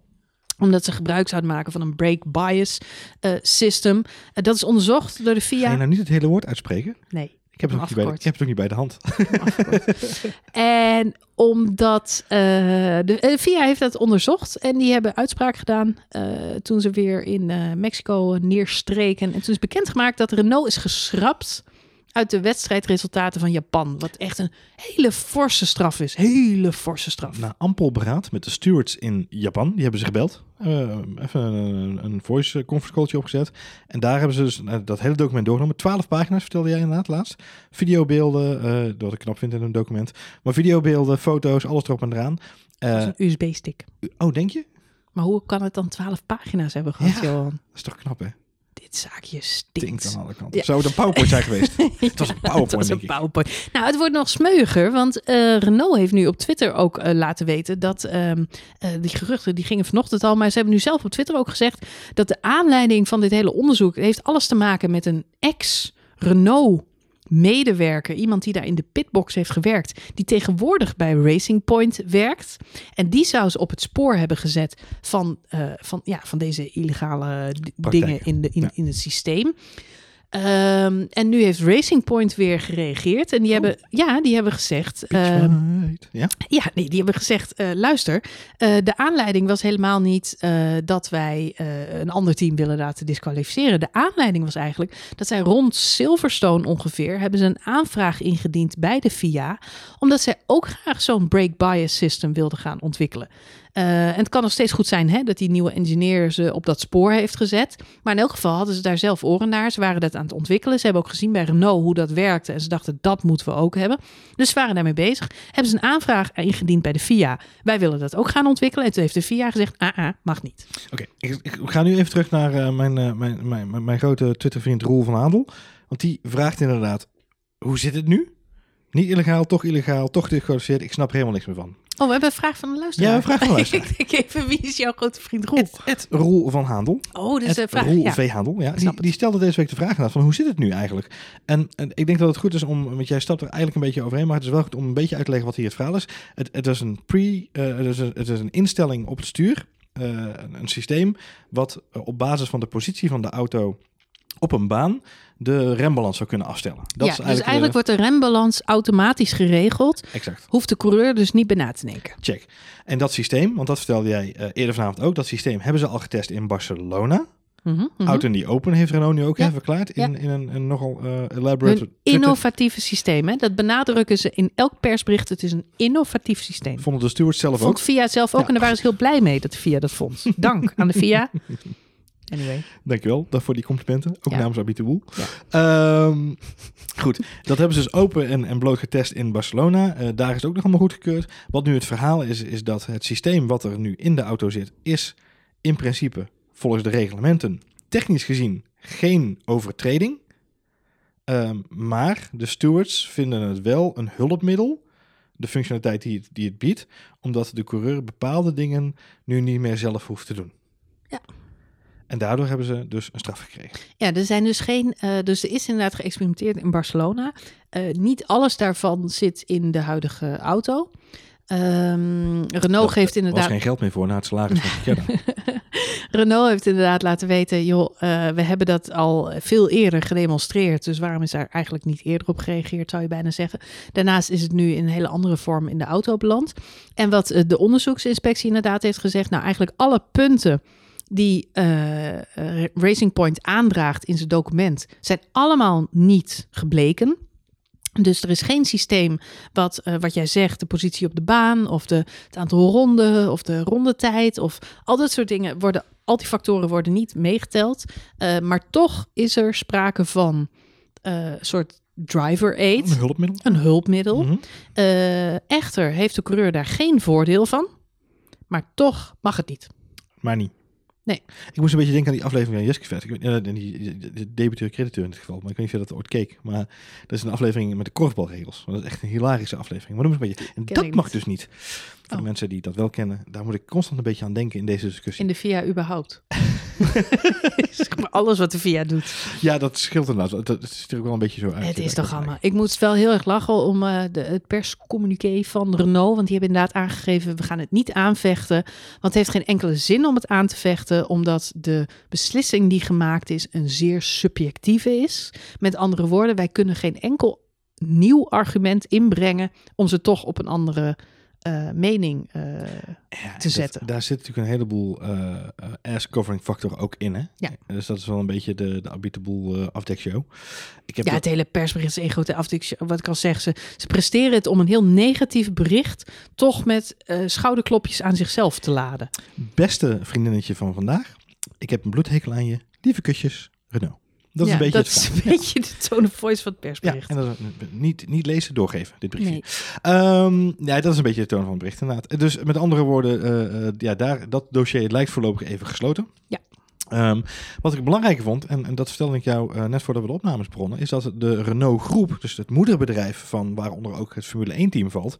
omdat ze gebruik zouden maken van een break bias uh, system. Uh, dat is onderzocht door de FIA. Ga je nou niet het hele woord uitspreken? Nee. Ik heb, het ook niet bij de, ik heb het ook niet bij de hand. en omdat uh, de VIA heeft dat onderzocht en die hebben uitspraak gedaan uh, toen ze weer in Mexico neerstreken. En toen is bekendgemaakt dat Renault is geschrapt uit de wedstrijdresultaten van Japan. Wat echt een hele forse straf is. Hele forse straf. Na ampel beraad met de stewards in Japan, die hebben ze gebeld. Uh, even een, een voice conference calltje opgezet. En daar hebben ze dus uh, dat hele document doorgenomen. Twaalf pagina's vertelde jij inderdaad laatst. Videobeelden, uh, wat ik knap vind in een document. Maar videobeelden, foto's, alles erop en eraan. Dat is een USB-stick. Oh, denk je? Maar hoe kan het dan twaalf pagina's hebben gehad, ja, Johan? Dat is toch knap, hè? Dit zaakje stinkt. aan alle kanten. Ja. Zou het een PowerPoint zijn geweest? het was een PowerPoint, het was een PowerPoint. Nou, het wordt nog smeuiger, want uh, Renault heeft nu op Twitter ook uh, laten weten dat uh, die geruchten, die gingen vanochtend al, maar ze hebben nu zelf op Twitter ook gezegd dat de aanleiding van dit hele onderzoek heeft alles te maken met een ex-Renault medewerker, iemand die daar in de pitbox heeft gewerkt, die tegenwoordig bij Racing Point werkt. En die zou ze op het spoor hebben gezet van, uh, van, ja, van deze illegale dingen in, de, in, ja. in het systeem. Um, en nu heeft Racing Point weer gereageerd. En die, oh. hebben, ja, die hebben gezegd. Uh, ja? ja, nee, die hebben gezegd: uh, luister, uh, de aanleiding was helemaal niet dat wij een ander team willen laten disqualificeren. De aanleiding was eigenlijk dat zij rond Silverstone ongeveer hebben ze een aanvraag ingediend bij de FIA. Omdat zij ook graag zo'n break bias system wilden gaan ontwikkelen. Uh, en het kan nog steeds goed zijn hè, dat die nieuwe engineer ze op dat spoor heeft gezet. Maar in elk geval hadden ze daar zelf oren naar. Ze waren dat aan het ontwikkelen. Ze hebben ook gezien bij Renault hoe dat werkte. En ze dachten, dat moeten we ook hebben. Dus ze waren daarmee bezig. Hebben ze een aanvraag ingediend bij de FIA. Wij willen dat ook gaan ontwikkelen. En toen heeft de FIA gezegd, ah, ah mag niet. Oké, ik, ga nu even terug naar uh, mijn, uh, mijn, mijn, mijn, mijn grote Twitter-vriend Roel van Adel. Want die vraagt inderdaad, hoe zit het nu? Niet illegaal, toch illegaal, toch disqualificeerd. Ik snap er helemaal niks meer van. Oh, we hebben een vraag van de luisteraar. Ja, een vraag van de luisteraar. ik denk even, wie is jouw grote vriend Roel? Het, het Roel van Haandel. Oh, dus een vraag. Roel ja. V. Haandel, ja. Die, die, stelde deze week de vraag aan van hoe zit het nu eigenlijk? En, en, ik denk dat het goed is om, want jij stapt er eigenlijk een beetje overheen, maar het is wel goed om een beetje uit te leggen wat hier het verhaal is. Het, het is een pre, uh, het, is een, het is een instelling op het stuur, uh, een, een systeem wat op basis van de positie van de auto op een baan de rembalans zou kunnen afstellen. Dat ja, is eigenlijk dus eigenlijk wordt de rembalans automatisch geregeld. Exact. Hoeft de coureur dus niet bij na te denken. Check. En dat systeem, want dat vertelde jij uh, eerder vanavond ook, dat systeem hebben ze al getest in Barcelona. Mm -hmm, mm -hmm. Out in the Open heeft Renault nu ook ja. verklaard in, ja. in een, een nogal uh, elaborate... Een innovatieve systeem, hè? dat benadrukken ze in elk persbericht. Het is een innovatief systeem. Vonden de stewards zelf vond ook. VIA zelf ook ja. en daar waren ze heel blij mee dat de VIA dat vond. Dank aan de VIA. Anyway. Dankjewel voor die complimenten. Ook ja. namens Abite Woel. Ja. Um, goed, dat hebben ze dus open en, en bloot getest in Barcelona. Uh, daar is het ook nog allemaal goedgekeurd. Wat nu het verhaal is, is dat het systeem wat er nu in de auto zit, is in principe volgens de reglementen technisch gezien geen overtreding. Um, maar de stewards vinden het wel een hulpmiddel, de functionaliteit die het, die het biedt, omdat de coureur bepaalde dingen nu niet meer zelf hoeft te doen. Ja. En daardoor hebben ze dus een straf gekregen. Ja, er zijn dus geen. Uh, dus er is inderdaad geëxperimenteerd in Barcelona. Uh, niet alles daarvan zit in de huidige auto. Um, Renault dat, geeft inderdaad. Er was geen geld meer voor na het salaris van Renault heeft inderdaad laten weten: joh, uh, we hebben dat al veel eerder gedemonstreerd. Dus waarom is daar eigenlijk niet eerder op gereageerd, zou je bijna zeggen. Daarnaast is het nu in een hele andere vorm in de auto beland. En wat de onderzoeksinspectie inderdaad heeft gezegd: nou, eigenlijk alle punten die uh, Racing Point aandraagt in zijn document, zijn allemaal niet gebleken. Dus er is geen systeem wat, uh, wat jij zegt, de positie op de baan of de, het aantal ronden of de rondetijd of al dat soort dingen worden, al die factoren worden niet meegeteld. maar toch is er sprake van een soort driver aid. Een hulpmiddel. Een hulpmiddel. Mm -hmm. echter heeft de coureur daar geen voordeel van, maar toch mag het niet. Maar niet. Nee. Ik moest een beetje denken aan die aflevering van Jeske Vet. Ik weet, uh, die, die debiteur-crediteur in dit geval. Maar ik weet niet of je dat ooit keek. Maar dat is een aflevering met de korfbalregels. Dat is echt een hilarische aflevering. Maar eens een beetje. En dat mag niet. dus niet. Voor oh. mensen die dat wel kennen. Daar moet ik constant een beetje aan denken in deze discussie. In de VIA überhaupt. zeg maar alles wat de VIA doet. Ja, dat scheelt inderdaad. Dat ziet er ook wel een beetje zo uit. Het is toch allemaal. Ik moest wel heel erg lachen om uh, de, het perscommuniqué van Renault. Want die hebben inderdaad aangegeven, we gaan het niet aanvechten. Want het heeft geen enkele zin om het aan te vechten. Omdat de beslissing die gemaakt is een zeer subjectieve is. Met andere woorden, wij kunnen geen enkel nieuw argument inbrengen om ze toch op een andere eh, mening eh, Ja, te dat- zetten. daar zit natuurlijk een heleboel eh eh, ass-covering factor ook in. Hè? Ja. Dus dat is wel een beetje de, de Abiteboel eh afdekshow. Ik heb Ja, het hele persbericht is één grote afdik. Wat ik al zeg, ze, ze presteren het om een heel negatief bericht toch met schouderklopjes aan zichzelf te laden. beste vriendinnetje van vandaag. Ik heb een bloedhekel aan je. Lieve kusjes, Renault. Dat is Ja, een beetje dat is een beetje de tone of voice van het Ja, persbericht. en dat is, niet, niet lezen, doorgeven, dit berichtje. nee. Ehm, ja, dat is een beetje de toon van het bericht inderdaad. Dus met andere woorden, eh, eh, ja, daar, dat dossier lijkt voorlopig even gesloten. Ja. Ehm, wat ik belangrijker vond, en, en dat vertelde ik jou eh, net voordat we de opnames begonnen, is dat de Renault Groep, dus het moederbedrijf van waaronder ook het Formule 1 team valt,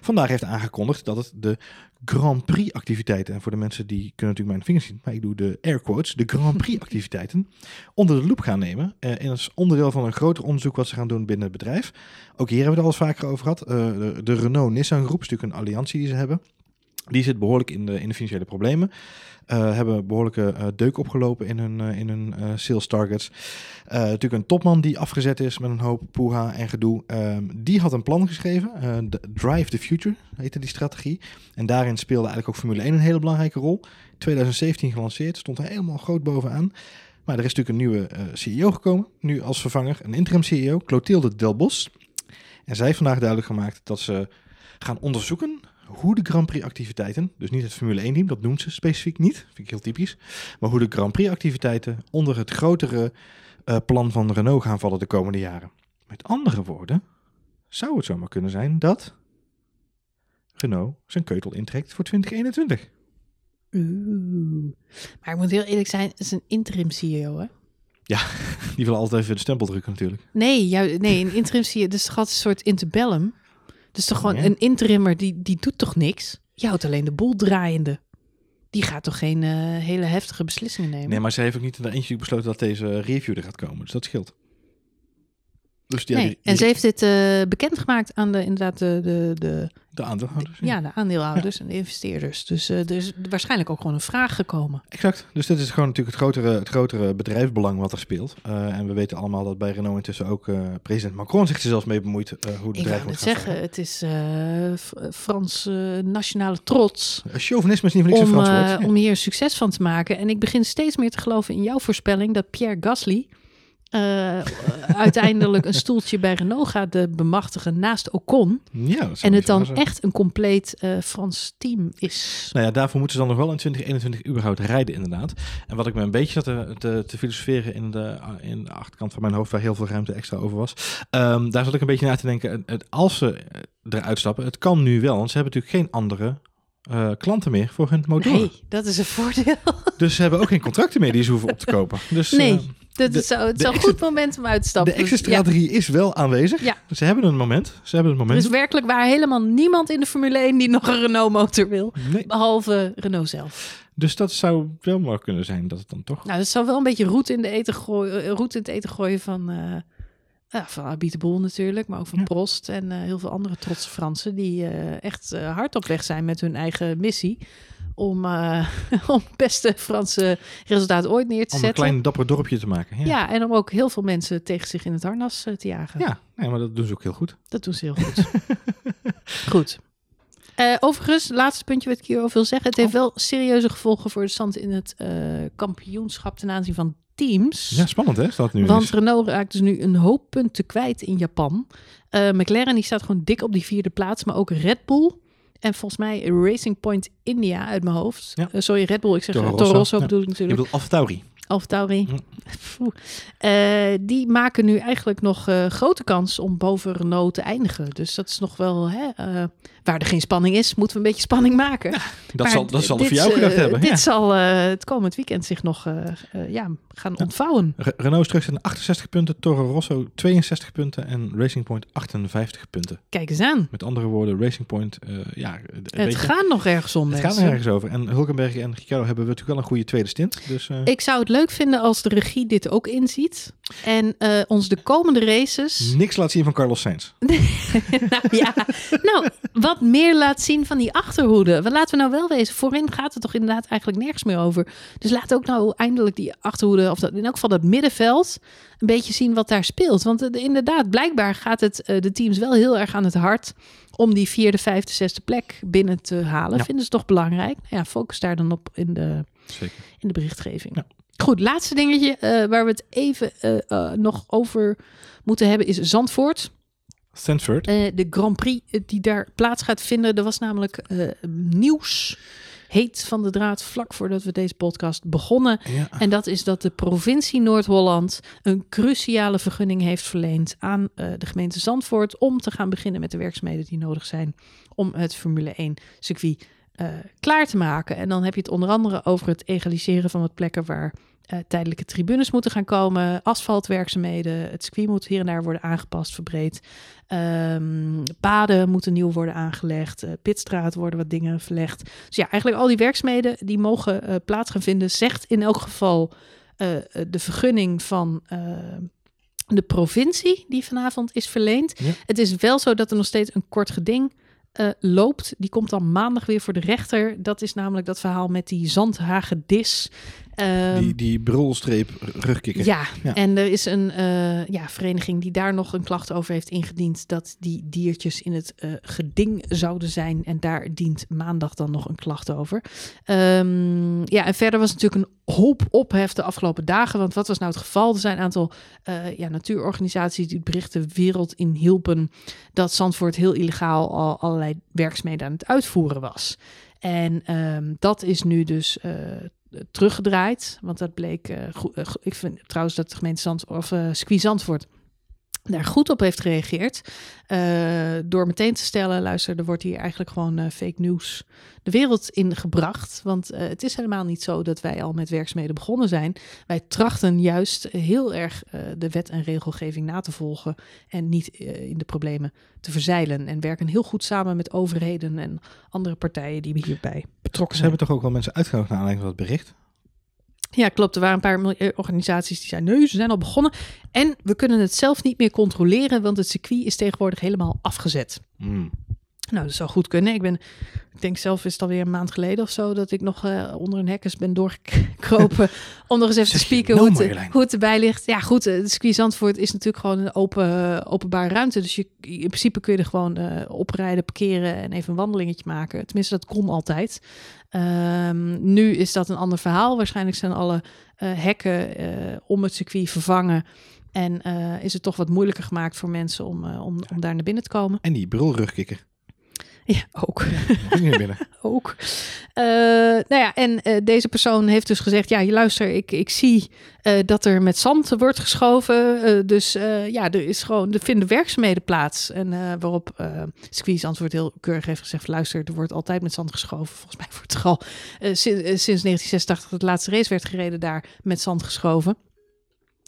vandaag heeft aangekondigd dat het de Grand Prix activiteiten, en voor de mensen die kunnen natuurlijk mijn vingers zien, maar ik doe de air quotes, de Grand Prix activiteiten, onder de loep gaan nemen. eh, in als onderdeel van een groter onderzoek wat ze gaan doen binnen het bedrijf. Ook hier hebben we het al eens vaker over gehad. Eh, de, de Renault-Nissan groep is natuurlijk een alliantie die ze hebben. Die zit behoorlijk in de, in de financiële problemen. Eh, hebben behoorlijke eh, deuk opgelopen in hun, eh, in sales targets. Natuurlijk een topman die afgezet is met een hoop poeha en gedoe. Ehm, die had een plan geschreven. Drive the Future heette die strategie. En daarin speelde eigenlijk ook Formule 1 een hele belangrijke rol. 2017 gelanceerd, stond er helemaal groot bovenaan. Maar er is natuurlijk een nieuwe CEO gekomen, nu als vervanger. Een interim CEO, Clotilde Delbos. En zij heeft vandaag duidelijk gemaakt dat ze gaan onderzoeken hoe de Grand Prix activiteiten, dus niet het Formule 1 team, dat noemt ze specifiek niet, vind ik heel typisch, maar hoe de Grand Prix activiteiten onder het grotere eh, plan van Renault gaan vallen de komende jaren. Met andere woorden, zou het zomaar kunnen zijn dat Renault zijn keutel intrekt voor 2021. Oeh. Maar ik moet heel eerlijk zijn, het is een interim CEO, hè? Die wil altijd even de stempel drukken natuurlijk. Nee, jou, nee, een interim CEO, dus altijd een soort interbellum. Dus toch gewoon Ja. een interimmer, die, die doet toch niks? Je houdt alleen de boel draaiende. Die gaat toch geen eh, hele heftige beslissingen nemen? Nee, maar ze heeft ook niet in de eentje besloten dat deze review er gaat komen, dus dat scheelt. Dus die, Nee, die- en ze heeft dit eh, bekendgemaakt aan de, inderdaad de, de, de, de aandeelhouders. ja, de aandeelhouders en de investeerders. Dus eh, er is waarschijnlijk ook gewoon een vraag gekomen. Exact. Dus dit is gewoon natuurlijk het grotere, het grotere bedrijfsbelang wat er speelt. Eh, en we weten allemaal dat bij Renault intussen ook president Macron zich er zelfs mee bemoeit hoe het bedrijf moet het gaan zeggen, het is Frans nationale trots. Chauvinisme is niet voor niks een om, Frans woord. Ja. om hier succes van te maken. En ik begin steeds meer te geloven in jouw voorspelling dat Pierre Gasly eh, uiteindelijk een stoeltje bij Renault gaat eh, bemachtigen naast Ocon. Ja, En het dan echt een compleet eh, Frans team is. Nou ja, daarvoor moeten ze dan nog wel in 2021 überhaupt rijden inderdaad. En wat ik me een beetje zat te, te, te filosoferen in de, in de achterkant van mijn hoofd, waar heel veel ruimte extra over was. ehm, daar zat ik een beetje naar te denken. Het- als ze eh, eruit stappen, het kan nu wel, want ze hebben natuurlijk geen andere eh, klanten meer voor hun motoren. Nee, dat is een voordeel. Dus ze hebben ook geen contracten meer die ze hoeven op te kopen. Dus, Nee, eh, De- is zo, het de is een goed moment om uit te de stappen. Dus, ja, exit-strategie is wel aanwezig. Ja. Ze hebben een moment. Ze hebben een er moment. is werkelijk waar helemaal niemand in de Formule 1 die nog een Renault motor wil. Nee. Behalve Renault zelf. Dus dat zou wel maar kunnen zijn dat het dan toch... Nou, dat zou wel een beetje roet in, de eten gooien, eh, roet in het eten gooien van, eh ja, van Abite Boel natuurlijk. Maar ook van Ja. Prost en eh, heel veel andere trotse Fransen. Die echt hard op weg zijn met hun eigen missie. Om, eh, om het beste Franse resultaat ooit neer te Om een zetten. klein dapper dorpje te maken. Ja, Ja, en om ook heel veel mensen tegen zich in het harnas eh, te jagen. ja nee, maar dat doen ze ook heel goed. Dat doen ze heel goed. goed. Eh, overigens, laatste puntje wat ik hierover wil zeggen. Het heeft Oh. wel serieuze gevolgen voor de stand in het kampioenschap ten aanzien van teams. Ja, spannend hè, staat nu Want eens. Renault raakt dus nu een hoop punten kwijt in Japan. McLaren die staat gewoon dik op die vierde plaats, maar ook Red Bull. En volgens mij Racing Point India uit mijn hoofd. Ja. Eh, sorry, Red Bull. Ik zeg Toro Rosso, bedoel ik natuurlijk. bedoelt AlphaTauri. Alfa Tauri. Hm. Poeh. Eh, die maken nu eigenlijk nog eh, grote kans om boven Renault te eindigen. Dus dat is nog wel, hè, waar er geen spanning is, moeten we een beetje spanning maken. Dat Maar zal, dat zal dit, voor jou gedacht hebben. Dit Ja. zal het komend weekend zich nog ja, gaan ontvouwen. Re- Renault is terug naar 68 punten, Toro Rosso 62 punten en Racing Point 58 punten. Kijk eens aan. Met andere woorden, Racing Point, eh, ja, Het je, gaat nog ergens om, het gaat er mensen. ergens over. En Hulkenberg en Ricciardo hebben we natuurlijk wel een goede tweede stint. Dus eh, Ik zou het leuk vinden als de regie dit ook inziet. En eh, ons de komende races... niks laat zien van Carlos Sainz. nou ja, nou, wat meer laat zien van die achterhoede. Laten we nou wel wezen, voorin gaat het toch inderdaad eigenlijk nergens meer over. Dus laat ook nou eindelijk die achterhoede Of dat, in elk geval dat middenveld. Een beetje zien wat daar speelt. Want eh, inderdaad, blijkbaar gaat het eh, de teams wel heel erg aan het hart. Om die vierde, vijfde, zesde plek binnen te halen. Ja. Vinden ze toch belangrijk? Nou Ja, focus daar dan op in de, Zeker. in de berichtgeving. Ja. Goed, laatste dingetje eh, waar we het even nog over moeten hebben is Zandvoort. Stanford. Eh, de Grand Prix die daar plaats gaat vinden. Er was namelijk eh, nieuws, heet van de draad, vlak voordat we deze podcast begonnen. Ja. En dat is dat de provincie Noord-Holland een cruciale vergunning heeft verleend aan eh, de gemeente Zandvoort om te gaan beginnen met de werkzaamheden die nodig zijn om het Formule 1 circuit eh, klaar te maken. En dan heb je het onder andere over het egaliseren van wat plekken waar eh, tijdelijke tribunes moeten gaan komen, asfaltwerkzaamheden, het circuit moet hier en daar worden aangepast, verbreed. Ehm, paden moeten nieuw worden aangelegd, eh, pitstraat worden wat dingen verlegd. Dus ja, eigenlijk al die werkzaamheden die mogen plaats gaan vinden, zegt in elk geval de vergunning van de provincie die vanavond is verleend. Ja. Het is wel zo dat er nog steeds een kort geding eh, loopt. Die komt dan maandag weer voor de rechter. Dat is namelijk dat verhaal met die zandhagedis. Ehm, Die, die brulstreep rugkikker. ja, Ja. en er is een eh, ja, vereniging die daar nog een klacht over heeft ingediend dat die diertjes in het eh, geding zouden zijn. En daar dient maandag dan nog een klacht over. Ehm, ja, en verder was natuurlijk een hoop ophef de afgelopen dagen. Want wat was nou het geval? Er zijn een aantal eh, ja, natuurorganisaties die het bericht de wereld in hielpen dat Zandvoort heel illegaal al allerlei werkzaamheden aan het uitvoeren was. En ehm, dat is nu dus teruggedraaid. Want dat bleek. eh, eh, ik vind trouwens dat de gemeente Zand of eh circuit Zandvoort daar goed op heeft gereageerd. eh, door meteen te stellen: luister, er wordt hier eigenlijk gewoon eh, fake news de wereld in gebracht. Want eh, het is helemaal niet zo dat wij al met werkzaamheden begonnen zijn. Wij trachten juist heel erg de wet en regelgeving na te volgen. En niet in de problemen te verzeilen. En werken heel goed samen met overheden en andere partijen die hierbij betrokken Ze zijn. hebben toch ook wel mensen uitgenodigd naar aanleiding van het bericht? Ja, klopt. Er waren een paar milieuorganisaties die zeiden: nee, ze zijn al begonnen. En we kunnen het zelf niet meer controleren, want het circuit is tegenwoordig helemaal afgezet. Hmm. Nou, dat zou goed kunnen. Ik ben, ik denk zelf is het alweer een maand geleden of zo dat ik nog eh, onder een hek eens ben doorgekropen om nog eens even te spieken hoe, het, Marjolein? hoe het erbij ligt. Ja, goed. eh, Het circuit Zandvoort is natuurlijk gewoon een open, openbare ruimte. Dus je, in principe kun je er gewoon eh, oprijden, parkeren en even een wandelingetje maken. Tenminste, dat kon altijd. Ehm, nu is dat een ander verhaal. Waarschijnlijk zijn alle eh, hekken eh, om het circuit vervangen. En eh, is het toch wat moeilijker gemaakt voor mensen om, eh, om, om daar naar binnen te komen. En die brulrugkikker. Ja, ook. Ook niet binnen. ook. Eh, nou ja, en eh, deze persoon heeft dus gezegd: Ja, je luister, ik, ik zie eh, dat er met zand wordt geschoven. Dus ja, er is gewoon, er vinden werkzaamheden plaats. En waarop eh Squeeze antwoord heel keurig heeft gezegd: Luister, er wordt altijd met zand geschoven. Volgens mij wordt er al sinds, sinds 1986 dat de laatste race werd gereden, daar met zand geschoven.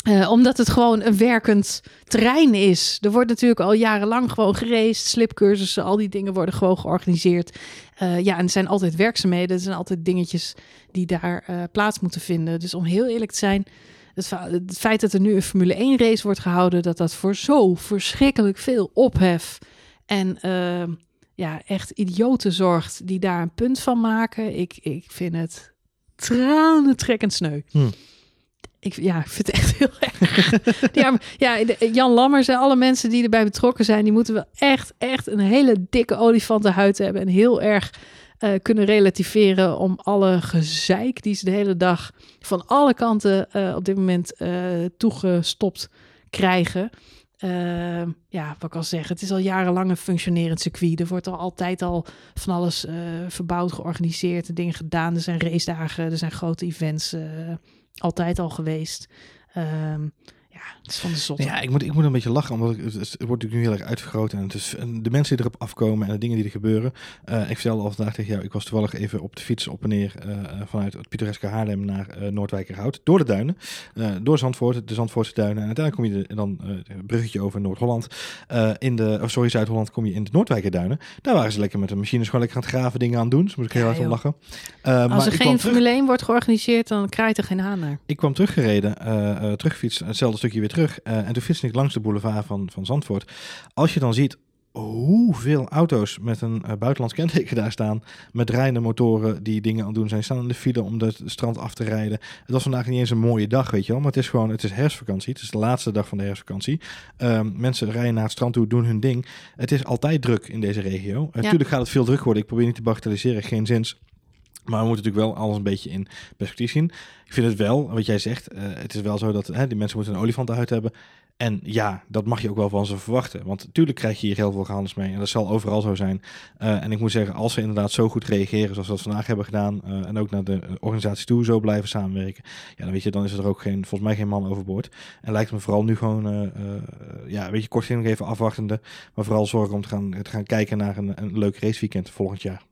Eh, omdat het gewoon een werkend terrein is. Er wordt natuurlijk al jarenlang gewoon geraced, slipcursussen, al die dingen worden gewoon georganiseerd. Eh, ja, en er zijn altijd werkzaamheden, er zijn altijd dingetjes die daar eh, plaats moeten vinden. Dus om heel eerlijk te zijn, het, feit dat er nu een Formule 1 race wordt gehouden, dat dat voor zo verschrikkelijk veel ophef en eh, ja, echt idioten zorgt die daar een punt van maken. Ik, ik vind het tranentrekkend sneu. Hmm. Ik, ja, ik vind het echt heel erg. ja, Jan Lammers en alle mensen die erbij betrokken zijn, die moeten wel echt, echt een hele dikke olifantenhuid hebben en heel erg eh, kunnen relativeren om alle gezeik die ze de hele dag van alle kanten eh, op dit moment eh, toegestopt krijgen. Eh, ja, wat ik al zeg, het is al jarenlang een functionerend circuit. Er wordt al altijd al van alles verbouwd, georganiseerd, en dingen gedaan. Er zijn race dagen, er zijn grote events, altijd al geweest. Ehm, ja, het is van de zot. Ja, ik moet, ik moet een beetje lachen, omdat ik, het, wordt natuurlijk nu heel erg uitvergroot. En, het is, en de mensen die erop afkomen en de dingen die er gebeuren. Eh, ik vertelde al vandaag tegen jou, ik was toevallig even op de fiets op en neer eh, vanuit het pittoreske Haarlem naar eh Noordwijkerhout. Door de duinen, eh, door Zandvoort, de Zandvoortse duinen. En uiteindelijk kom je de, dan eh, een bruggetje over Noord-Holland. Eh, in de, sorry, Zuid-Holland kom je in de Noordwijkerduinen. Daar waren ze lekker met de machines gewoon lekker aan het graven, dingen aan doen. Dus moet ik heel Ja, hard om lachen. Eh, maar Als er geen Formule 1 wordt georganiseerd, dan krijgt er geen haan naar. ik kwam teruggereden, eh eh, terugfiets, hetzelfde stukje weer terug. eh, en toen fietste ik langs de boulevard van, van Zandvoort. Als je dan ziet hoeveel auto's met een uh, buitenlands kenteken daar staan. Met draaiende motoren die dingen aan het doen zijn. Staan in de file om het strand af te rijden. Het was vandaag niet eens een mooie dag, weet je wel. Maar het is gewoon, het is herfstvakantie. Het is de laatste dag van de herfstvakantie. Um, mensen rijden naar het strand toe, doen hun ding. Het is altijd druk in deze regio. Ja. Natuurlijk gaat het veel druk worden. Ik probeer niet te bagatelliseren, geen zins. Maar we moeten natuurlijk wel alles een beetje in perspectief zien. Ik vind het wel, wat jij zegt, uh, het is wel zo dat hè, die mensen moeten een olifantenhuid hebben. En ja, dat mag je ook wel van ze verwachten. Want natuurlijk krijg je hier heel veel gehandels mee. En dat zal overal zo zijn. Uh, en ik moet zeggen, als ze inderdaad zo goed reageren zoals we dat vandaag hebben gedaan. Uh, en ook naar de organisatie toe zo blijven samenwerken. Ja, dan weet je, dan is er ook geen, volgens mij geen man overboord. En lijkt me vooral nu gewoon, ja, weet je, kort even afwachtende. Maar vooral zorgen om te gaan, gaan kijken naar een, een leuk raceweekend volgend jaar.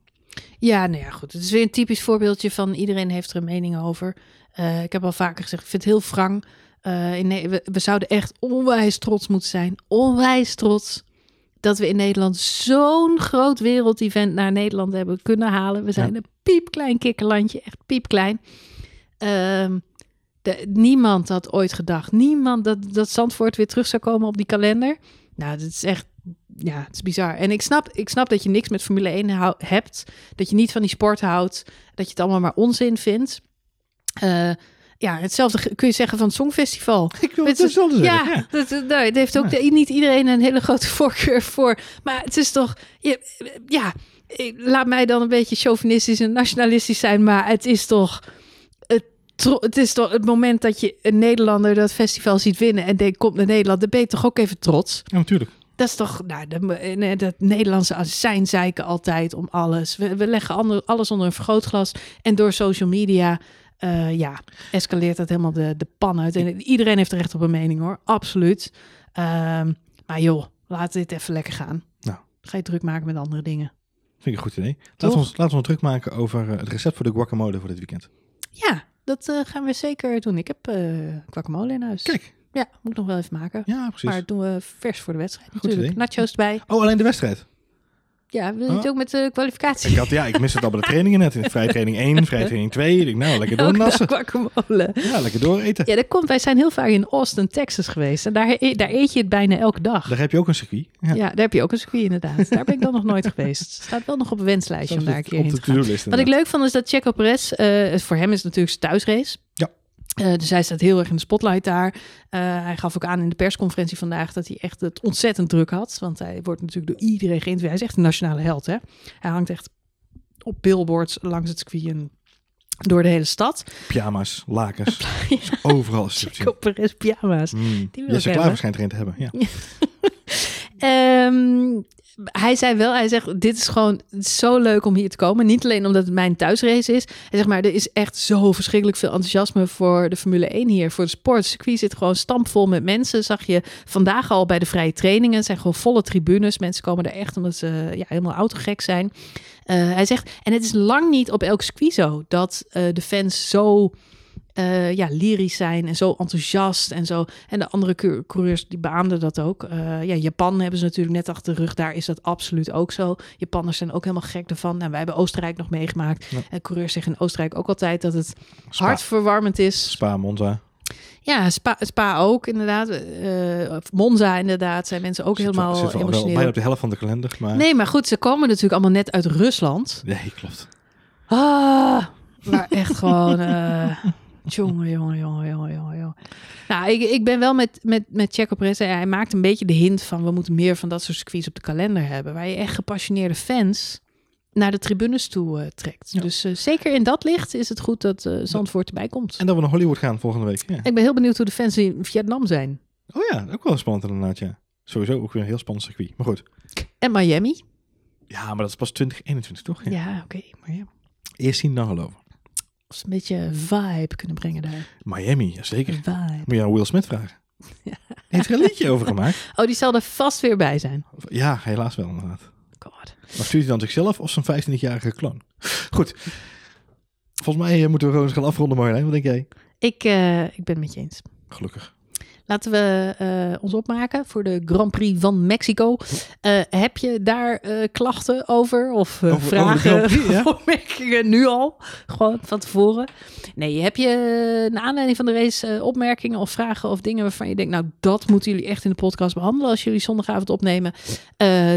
Ja, nou ja, goed. Het is weer een typisch voorbeeldje van iedereen heeft er een mening over. Uh, ik heb al vaker gezegd, ik vind het heel wrang. Uh, in, we, we, zouden echt onwijs trots moeten zijn. Onwijs trots dat we in Nederland zo'n groot wereldevent naar Nederland hebben kunnen halen. We zijn ja. een piepklein kikkerlandje, echt piepklein. Uh, de, niemand had ooit gedacht, niemand dat, dat Zandvoort weer terug zou komen op die kalender. Nou, dat is echt ja, het is bizar. En ik snap, ik snap dat je niks met Formule 1 hebt. Dat je niet van die sport houdt. Dat je het allemaal maar onzin vindt. Uh, ja, hetzelfde kun je zeggen van het Songfestival. Ik wil het zeggen. Ja, ja. Dat, nou, het heeft ook ja. niet iedereen een hele grote voorkeur voor. Maar het is toch, ja, laat mij dan een beetje chauvinistisch en nationalistisch zijn. Maar het is toch het, het is toch het moment dat je een Nederlander dat festival ziet winnen en denkt, komt naar Nederland, dan ben je toch ook even trots. Ja, natuurlijk. Dat is toch, nou, de, dat Nederlandse zijn zeiken altijd om alles. We, we leggen ander, alles onder een vergrootglas. En door social media, uh, ja, escaleert dat helemaal de, de pan uit. En iedereen heeft recht op een mening hoor, absoluut. Um, maar joh, laten we dit even lekker gaan. Nou. Ga je druk maken met andere dingen. Vind ik een goed idee. Laten we, ons, laten we ons druk maken over uh, het recept voor de guacamole voor dit weekend. Ja, dat uh, gaan we zeker doen. Ik heb guacamole in huis. Kijk. Ja, moet ik nog wel even maken. Ja, precies. Maar dat doen we vers voor de wedstrijd Goed natuurlijk. Idee. Nachos erbij. Oh, alleen de wedstrijd? Ja, wil je het oh. ook met de kwalificatie? Ik had, ja, ik mis het al bij de trainingen net. Vrije training 1, vrije training 2. Ik nou, lekker doornassen. Ja, lekker door eten. Ja, dat komt. Wij zijn heel vaak in Austin, Texas geweest. En daar, daar eet je het bijna elke dag. Daar heb je ook een circuit. Ja, ja daar heb je ook een circuit inderdaad. daar ben ik dan nog nooit geweest. Het staat wel nog op een wenslijstje om daar een keer te gaan. Wat ik leuk vond is dat Checo Perez, uh, voor hem is het natuurlijk zijn thuisrace. Ja. Uh, dus hij staat heel erg in de spotlight daar. Uh, hij gaf ook aan in de persconferentie vandaag dat hij echt het ontzettend druk had. Want hij wordt natuurlijk door iedereen geïnterviewd. Hij is echt een nationale held. Hè? Hij hangt echt op billboards langs het circuit en door de hele stad. Pyjama's, lakens. ja. Overal is het. pyjama's. Mm. Die wil Jesse Klaver schijnt erin te hebben. Ja. hij zei wel, hij zegt, dit is gewoon zo leuk om hier te komen. Niet alleen omdat het mijn thuisrace is. Hij zegt maar, er is echt zo verschrikkelijk veel enthousiasme voor de Formule 1 hier. Voor de sport. Het circuit zit gewoon stampvol met mensen. Zag je vandaag al bij de vrije trainingen. Het zijn gewoon volle tribunes. Mensen komen er echt omdat ze ja, helemaal autogek zijn. Uh, hij zegt, en het is lang niet op elk circuit zo dat uh, de fans zo uh, ja, lyrisch zijn en zo enthousiast en zo. En de andere coureurs die beaamden dat ook. Uh, ja, Japan hebben ze natuurlijk net achter de rug. Daar is dat absoluut ook zo. Japanners zijn ook helemaal gek ervan. Nou, wij hebben Oostenrijk nog meegemaakt. Ja. En coureurs zeggen in Oostenrijk ook altijd dat het Spa. hartverwarmend is. Spa, Monza. Ja, Spa, Spa ook inderdaad. Uh, Monza inderdaad. Zijn mensen ook zit, helemaal zit emotioneel. Bijna op de helft van de kalender. Maar... Nee, maar goed, ze komen natuurlijk allemaal net uit Rusland. Nee, klopt. Ah, maar echt gewoon... Jongen, jongen, jongen, jongen, jongen. Nou, ik, ik ben wel met, met, met Checo Perez. Hij maakt een beetje de hint van... we moeten meer van dat soort circuits op de kalender hebben... waar je echt gepassioneerde fans naar de tribunes toe uh, trekt. Ja. Dus uh, zeker in dat licht is het goed dat uh, Zandvoort erbij komt. En dat we naar Hollywood gaan volgende week. Ja. Ik ben heel benieuwd hoe de fans in Vietnam zijn. Oh ja, ook wel spannend inderdaad, ja. Sowieso ook weer een heel spannend circuit. Maar goed. En Miami? Ja, maar dat is pas 2021, toch? Ja, ja oké. Okay, ja. Eerst zien, dan geloven een beetje vibe kunnen brengen daar. Miami, zeker. Vibe. Moet je aan Will Smith vragen. Ja. Heeft er een liedje over gemaakt? Oh, die zal er vast weer bij zijn. Ja, helaas wel inderdaad. God. Maar stuurt hij dan zichzelf of zijn 15-jarige kloon? Goed. Volgens mij moeten we gewoon eens gaan afronden, Marjolein. Wat denk jij? Ik, uh, ik ben het met je eens. Gelukkig. Laten we eh, ons opmaken voor de Grand Prix van Mexico. Eh, heb je daar eh, klachten over of Over- over vragen Grand Prix, ja? of opmerkingen nu al? Gewoon van tevoren. Nee, heb je naar aanleiding van de race opmerkingen of vragen of dingen waarvan je denkt, nou dat moeten jullie echt in de podcast behandelen als jullie zondagavond opnemen?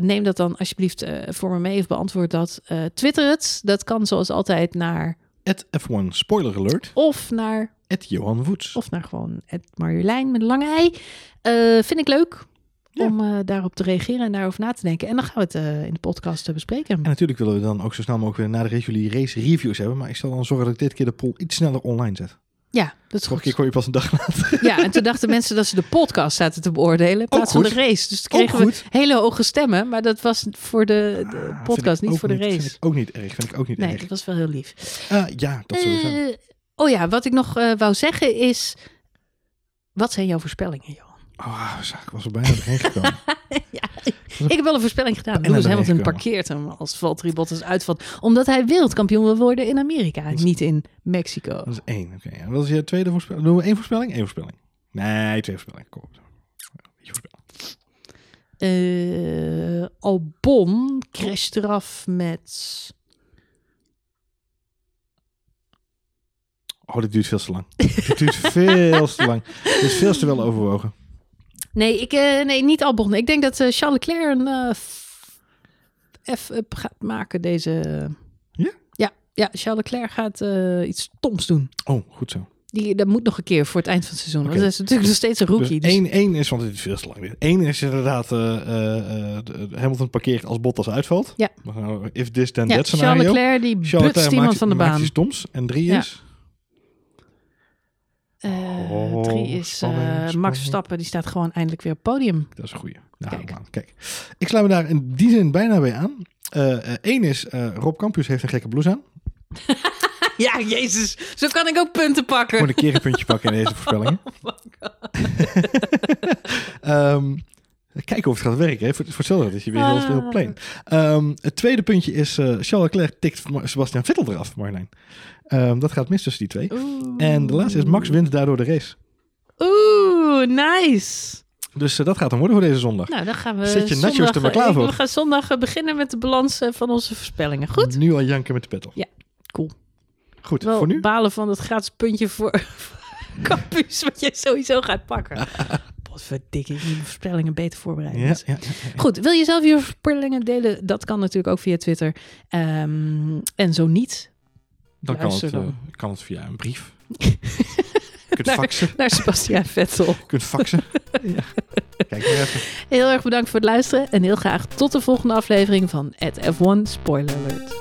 Neem dat dan alsjeblieft voor me mee of beantwoord dat. Twitter het. Dat kan zoals altijd naar At F1 Spoiler Alert. of naar Johan Voets. of naar gewoon het Marjolein met een lange ei. Eh, vind ik leuk Ja. om eh, daarop te reageren en daarover na te denken. En dan gaan we het eh, in de podcast bespreken. En natuurlijk willen we dan ook zo snel mogelijk weer na de jullie race reviews hebben. Maar ik zal dan zorgen dat ik dit keer de poll iets sneller online zet. Ja, dat is Vorige keer kon je pas een dag later. Ja, en toen dachten mensen dat ze de podcast zaten te beoordelen in plaats van de race. Dus toen kregen we hele hoge stemmen, maar dat was voor de, de Ah, podcast, niet voor de race. ik ook niet erg. Vind ik ook niet Nee, erg. dat was wel heel lief. Ja, dat sowieso. Oh ja, wat ik nog eh, wou zeggen is, wat zijn jouw voorspellingen, Johan? Oh, ik was er bijna doorheen gekomen. ja, ik heb wel een voorspelling gedaan. En Lewis Hamilton parkeert hem als Valtteri Bottas uitvalt. Omdat hij wereldkampioen wil worden in Amerika, is- niet in Mexico. Dat is één. Oké. En wat is je tweede voorspelling? Doen we één voorspelling? Eén voorspelling. Nee, twee voorspellingen. Kom op. Eh, Albon crasht eraf met... Oh, dit duurt veel te lang. dit duurt veel te lang. Dit is veel te wel overwogen. Nee, ik, eh, nee niet Albon. Ik denk dat eh, Charles Leclerc een eh, F-up gaat maken deze... Ja? Ja, ja Charles Leclerc gaat iets stoms doen. Oh, goed zo. Die, dat moet nog een keer voor het eind van het seizoen. Want hij is natuurlijk nog steeds een rookie. Dus Dus één, één is, want het is veel te lang. Eén is inderdaad de- de Hamilton parkeert als Bottas uitvalt. Ja. Nou, if this then ja, that Charles scenario. Leclerc die Charles butst iemand van de maakt baan. iets stoms. En drie Ja. is... Oh, drie is eh, Max. Verstappen. Die staat gewoon eindelijk weer op het podium. Dat is een goeie. Nou, Kijk. man, kijk. Ik sluit me daar in die zin bijna bij aan. Eén is, eh, Rob Campus heeft een gekke blouse aan. Ja, jezus. Zo kan ik ook punten Ik moet pakken. een keer een puntje pakken in deze voorspellingen. Ehm, kijken of het gaat werken. Hè. Voor, voor hetzelfde is je weer heel, heel Ah. plain. Ehm, het tweede puntje is... Charles Leclerc tikt Sebastian Vettel eraf, Marjolein. Ehm, dat gaat mis tussen die twee. Oeh. En de laatste is Max wint daardoor de race. Oeh, nice. Dus eh, dat gaat hem worden voor deze zondag. Nou, dan gaan we Zet je nachos er maar klaar eh, voor. We gaan zondag eh, beginnen met de balans van onze voorspellingen. Goed? Nu al janken met de pet op. Ja, cool. Goed, Wel voor nu. balen van het gratis puntje voor campus, wat je sowieso gaat pakken. Potverdikke, ik moet voorspellingen beter voorbereiden. Ja, Dus- ja, ja, ja. Goed, wil je zelf je voorspellingen delen? Dat kan natuurlijk ook via Twitter. Ehm, en zo niet, Dan kan het, eh, dan. kan het via een brief. Je kunt Naar- faxen. naar Sebastian Vettel. Je kunt faxen. ja. Kijk maar even. Heel erg bedankt voor het luisteren en heel graag tot de volgende aflevering van At F1 Spoiler Alert.